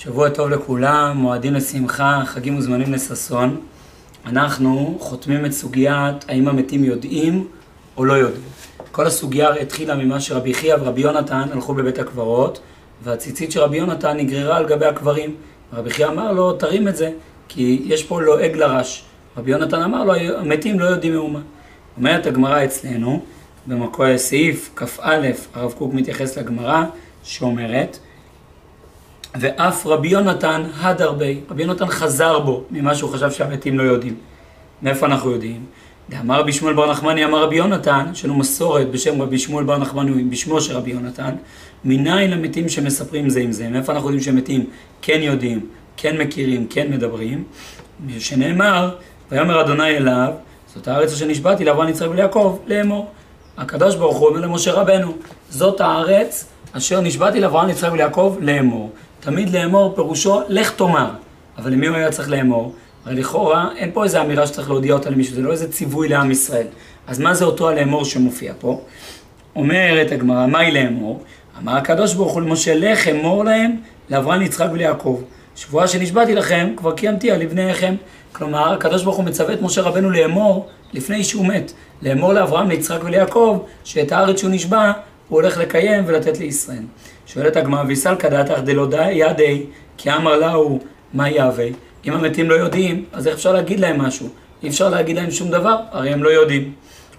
שבוע טוב לכולם, מועדים לשמחה, חגים וזמנים לששון. אנחנו חותמים את סוגיית האם המתים יודעים או לא יודעים. כל הסוגיה התחילה ממה שרבי חייא ורבי יונתן הלכו בבית הקברות, והציצית של רבי יונתן נגררה על גבי הקברים. רבי חייא אמר לו, תרים את זה, כי יש פה לועג לרש. רבי יונתן אמר לו, המתים לא יודעים מאומה. אומרת הגמרא אצלנו, במקור סעיף כ"א, הרב קוק מתייחס לגמרא, שאומרת, ואף רבי יונתן הד הרבה, רבי יונתן חזר בו ממה שהוא חשב שהמתים לא יודעים. מאיפה אנחנו יודעים? דאמר רבי שמואל בר נחמני אמר רבי יונתן, יש לנו מסורת בשם רבי שמואל בר נחמני בשמו של רבי יונתן, מניין המתים שמספרים זה עם זה, מאיפה אנחנו יודעים שמתים כן יודעים, כן מכירים, כן מדברים, שנאמר, ויאמר אדוני אליו, זאת הארץ אשר נשבעתי לאברהם יצחק וליעקב, לאמור. הקדוש ברוך הוא אומר למשה רבנו, זאת הארץ אשר נשבעתי לאברהם יצחק וליעקב לאמור. תמיד לאמור פירושו לך תאמר. אבל למי הוא היה צריך לאמור? הרי לכאורה אין פה איזו אמירה שצריך להודיע אותה למישהו, זה לא איזה ציווי לעם ישראל. אז מה זה אותו הלאמור שמופיע פה? אומרת הגמרא, מהי לאמור? אמר הקדוש ברוך הוא למשה, לך אמור להם לאברהם יצחק וליעקב. שבועה שנשבעתי לכם, כבר קיימתי על לבניכם. כלומר, הקדוש ברוך הוא מצווה את משה רבנו לאמור לפני שהוא מת. לאמור לאברהם, ליצחק וליעקב, שאת הארץ שהוא נשבע, הוא הולך לקיים ולתת לישראל. שואלת הגמרא, ויסלקא דעתך דלא ידי, כי אמר להו מה יהווה. אם המתים לא יודעים, אז איך אפשר להגיד להם משהו? אי אפשר להגיד להם שום דבר, הרי הם לא יודעים.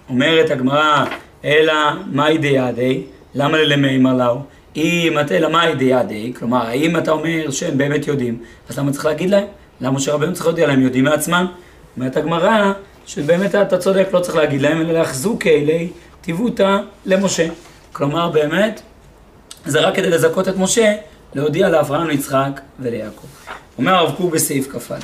אומרת הגמרא, אלא מאי דיאדי, למה ללמימר להו? אם אתה, אלא מאי דיאדי, כלומר, האם אתה אומר שהם באמת יודעים, אז למה צריך להגיד להם? למה שרבנו צריך להודיע להם? יודעים מעצמם? אומרת הגמרא, שבאמת אתה צודק, לא צריך להגיד להם, אלא להחזוק אלי טיבותא למשה. כלומר, באמת, זה רק כדי לזכות את משה, להודיע לאברהם, ליצחק וליעקב. אומר הרב קוק בסעיף כ"א,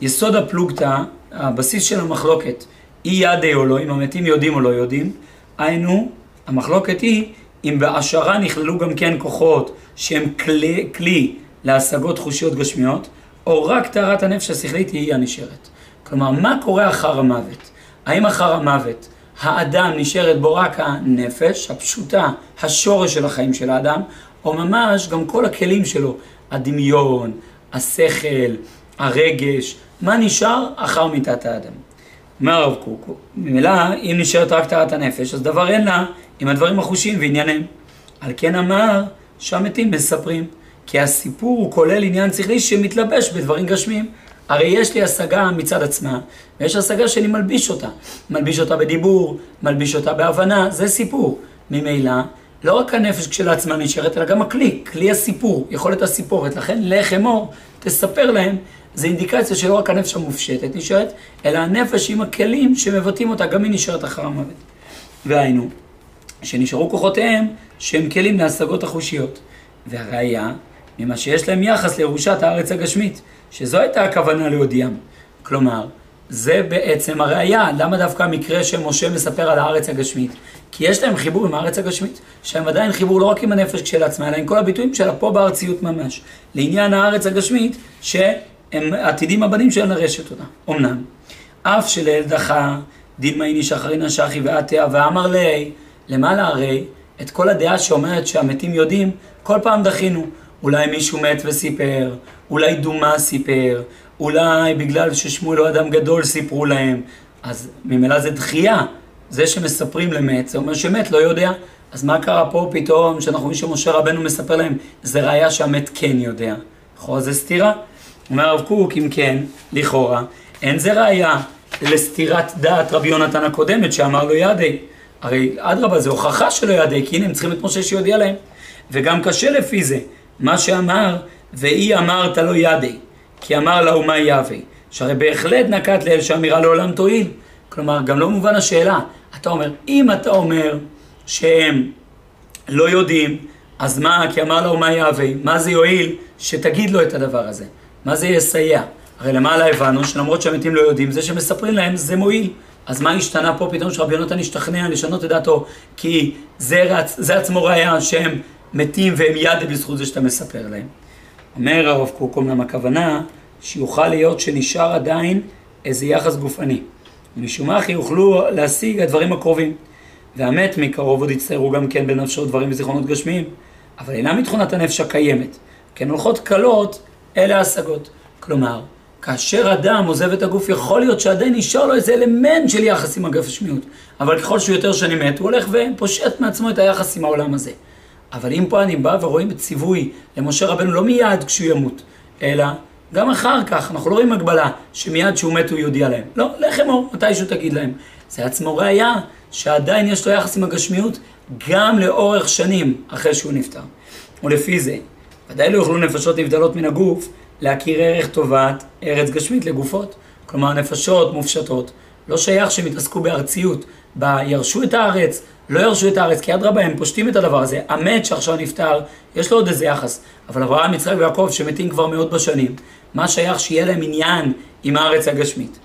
יסוד הפלוגתא, הבסיס של המחלוקת, אי ידי או לא, אם המתים יודעים או לא יודעים, היינו, המחלוקת היא אם בהשערה נכללו גם כן כוחות שהם כלי, כלי להשגות חושיות גשמיות, או רק טהרת הנפש השכלית היא הנשארת. כלומר, מה קורה אחר המוות? האם אחר המוות האדם נשארת בו רק הנפש, הפשוטה, השורש של החיים של האדם, או ממש גם כל הכלים שלו, הדמיון, השכל, הרגש, מה נשאר אחר מיתת האדם. אומר הרב קוק, ממילא אם נשארת רק טהרת הנפש, אז דבר אין לה עם הדברים החושים וענייניהם. על כן אמר שהמתים מספרים, כי הסיפור הוא כולל עניין שכלי שמתלבש בדברים גשמיים. הרי יש לי השגה מצד עצמה, ויש השגה שאני מלביש אותה. מלביש אותה בדיבור, מלביש אותה בהבנה, זה סיפור. ממילא, לא רק הנפש כשלעצמה נשארת, אלא גם הכלי, כלי הסיפור, יכולת הסיפורת. לכן, לך אמור, תספר להם, זה אינדיקציה שלא רק הנפש המופשטת נשארת, אלא הנפש עם הכלים שמבטאים אותה, גם היא נשארת אחר המוות. והיינו, שנשארו כוחותיהם שהם כלים להשגות החושיות. והראיה, ממה שיש להם יחס לירושת הארץ הגשמית. שזו הייתה הכוונה להודיעם. כלומר, זה בעצם הראייה, למה דווקא המקרה שמשה מספר על הארץ הגשמית? כי יש להם חיבור עם הארץ הגשמית, שהם עדיין חיבור לא רק עם הנפש כשלעצמה, אלא עם כל הביטויים שלה פה בארציות ממש. לעניין הארץ הגשמית, שהם עתידים הבנים שלה לרשת אותה. אמנם, אף שלילדך דילמה איניש אחרינא שחי ועתיה ואמר לי, למעלה הרי, את כל הדעה שאומרת שהמתים יודעים, כל פעם דחינו. אולי מישהו מת וסיפר, אולי דומה סיפר, אולי בגלל ששמואל הוא אדם גדול סיפרו להם, אז ממילא זה דחייה. זה שמספרים למת, זה אומר שמת לא יודע. אז מה קרה פה פתאום, שאנחנו רואים שמשה רבנו מספר להם, זה ראיה שהמת כן יודע. לכאורה זה סתירה. אומר הרב קוק, אם כן, לכאורה, אין זה ראיה לסתירת דעת רבי יונתן הקודמת שאמר לו ידי. הרי אדרבה, זה הוכחה שלא ידי, כי הנה הם צריכים את משה שיודיע להם. וגם קשה לפי זה, מה שאמר, ואי אמרת לו ידי, כי אמר לאומה יהווה. שהרי בהחלט נקט לאל שאמירה לעולם תועיל. כלומר, גם לא מובן השאלה. אתה אומר, אם אתה אומר שהם לא יודעים, אז מה, כי אמר לאומה יהווה, מה זה יועיל שתגיד לו את הדבר הזה? מה זה יסייע? הרי למעלה הבנו שלמרות שהמתים לא יודעים, זה שמספרים להם זה מועיל. אז מה השתנה פה פתאום שרבי יונתן השתכנע לשנות את דעתו? כי זה, רצ, זה עצמו ראיה שהם מתים והם יד בזכות זה שאתה מספר להם. אומר הרב קוק, אמנם הכוונה שיוכל להיות שנשאר עדיין איזה יחס גופני. ומשום מה יוכלו להשיג הדברים הקרובים. והמת מקרוב עוד יצטערו גם כן בנפשו דברים וזיכרונות גשמיים, אבל אינם מתכונת הנפש הקיימת. כן הולכות קלות, אלה ההשגות. כלומר, כאשר אדם עוזב את הגוף, יכול להיות שעדיין נשאר לו איזה אלמנט של יחס עם הגשמיות. אבל ככל שהוא יותר שנים מת, הוא הולך ופושט מעצמו את היחס עם העולם הזה. אבל אם פה אני בא ורואים ציווי למשה רבנו לא מיד כשהוא ימות, אלא גם אחר כך, אנחנו לא רואים הגבלה שמיד כשהוא מת הוא יודיע להם. לא, לך אמור, מתישהו תגיד להם. זה עצמו ראייה שעדיין יש לו יחס עם הגשמיות גם לאורך שנים אחרי שהוא נפטר. ולפי זה, ודאי לא יוכלו נפשות נבדלות מן הגוף להכיר ערך טובת ארץ גשמית לגופות. כלומר, נפשות מופשטות, לא שייך שהם יתעסקו בארציות, בירשו את הארץ, לא ירשו את הארץ, כי אדרבה, הם פושטים את הדבר הזה. המת שעכשיו נפטר, יש לו עוד איזה יחס. אבל אברהם, יצחק ויעקב, שמתים כבר מאות בשנים, מה שייך שיהיה להם עניין עם הארץ הגשמית?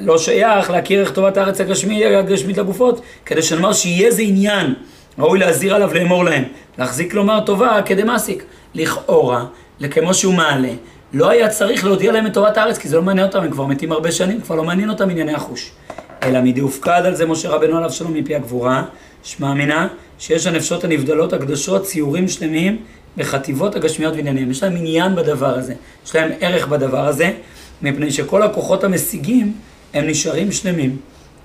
לא שייך להכיר איך טובת הארץ הגשמית, הגשמית לגופות, כדי שנאמר שיהיה איזה עניין, ראוי להזהיר עליו לאמור להם, להחזיק לומר טובה כדמסיק. לכאורה, לכמו שהוא מעלה, לא היה צריך להודיע להם את טובת הארץ, כי זה לא מעניין אותם, הם כבר מתים הרבה שנים, כבר לא מעניין אותם ענייני החוש. אלא מדי הופקד על זה משה רבנו עליו שלום מפי הגבורה, שמע מינה, שיש הנפשות הנבדלות הקדושות ציורים שלמים בחטיבות הגשמיות ועניינים. יש להם עניין בדבר הזה, יש להם ערך בדבר הזה, מפני שכל הכוחות המשיגים הם נשארים שלמים.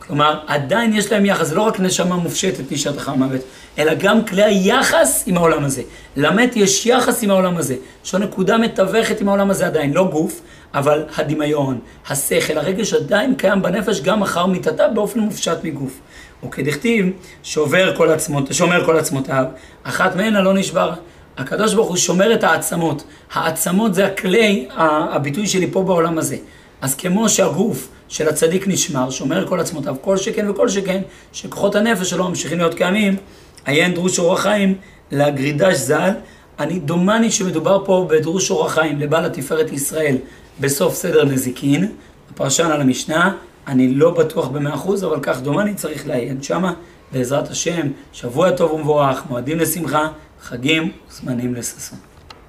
כלומר, עדיין יש להם יחס, זה לא רק נשמה מופשטת נשארת אחר המוות, אלא גם כלי היחס עם העולם הזה. למת יש יחס עם העולם הזה. יש לו נקודה מתווכת עם העולם הזה עדיין, לא גוף, אבל הדמיון, השכל, הרגש עדיין קיים בנפש גם אחר מיתתה באופן מופשט מגוף. וכדכתיב, עצמות, שומר כל עצמותיו, אחת מהן לא נשבר. הקדוש ברוך הוא שומר את העצמות. העצמות זה הכלי, הביטוי שלי פה בעולם הזה. אז כמו שהגוף של הצדיק נשמר, שומר כל עצמותיו, כל שכן וכל שכן, שכוחות הנפש שלו ממשיכים להיות קיימים, עיין דרוש אורח חיים לגרידש ז"ל. אני דומני שמדובר פה בדרוש אורח חיים לבעל התפארת ישראל בסוף סדר נזיקין, הפרשן על המשנה, אני לא בטוח במאה אחוז, אבל כך דומני צריך לעיין שמה, בעזרת השם, שבוע טוב ומבורך, מועדים לשמחה, חגים, זמנים לששון.